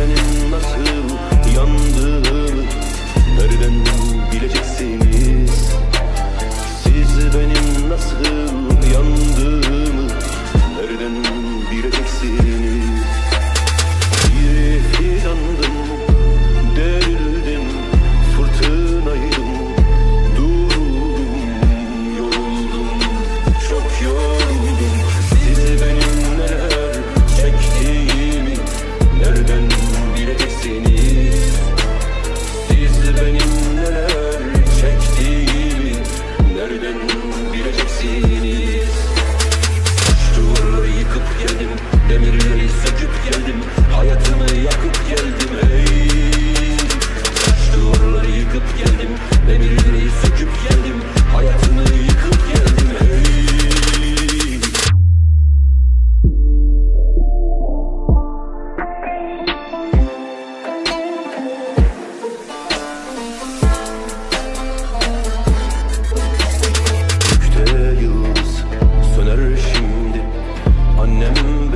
benim nasıl yandığımı Nereden bileceksiniz? Siz benim nasıl yandığımı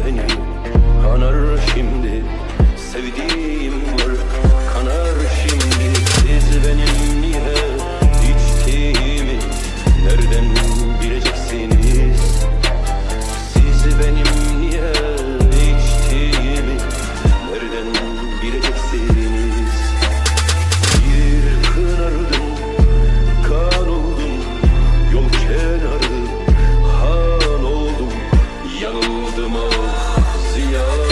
beni Kanar şimdi. Sevdiğim var Kanar şimdi. Siz benim niye içtiğimi Nereden bileceksiniz? Siz benim niye içtiğimi Nereden bileceksiniz? Bir kınardım Kan oldum Yol kenarı Han oldum Yanıldım ağladım know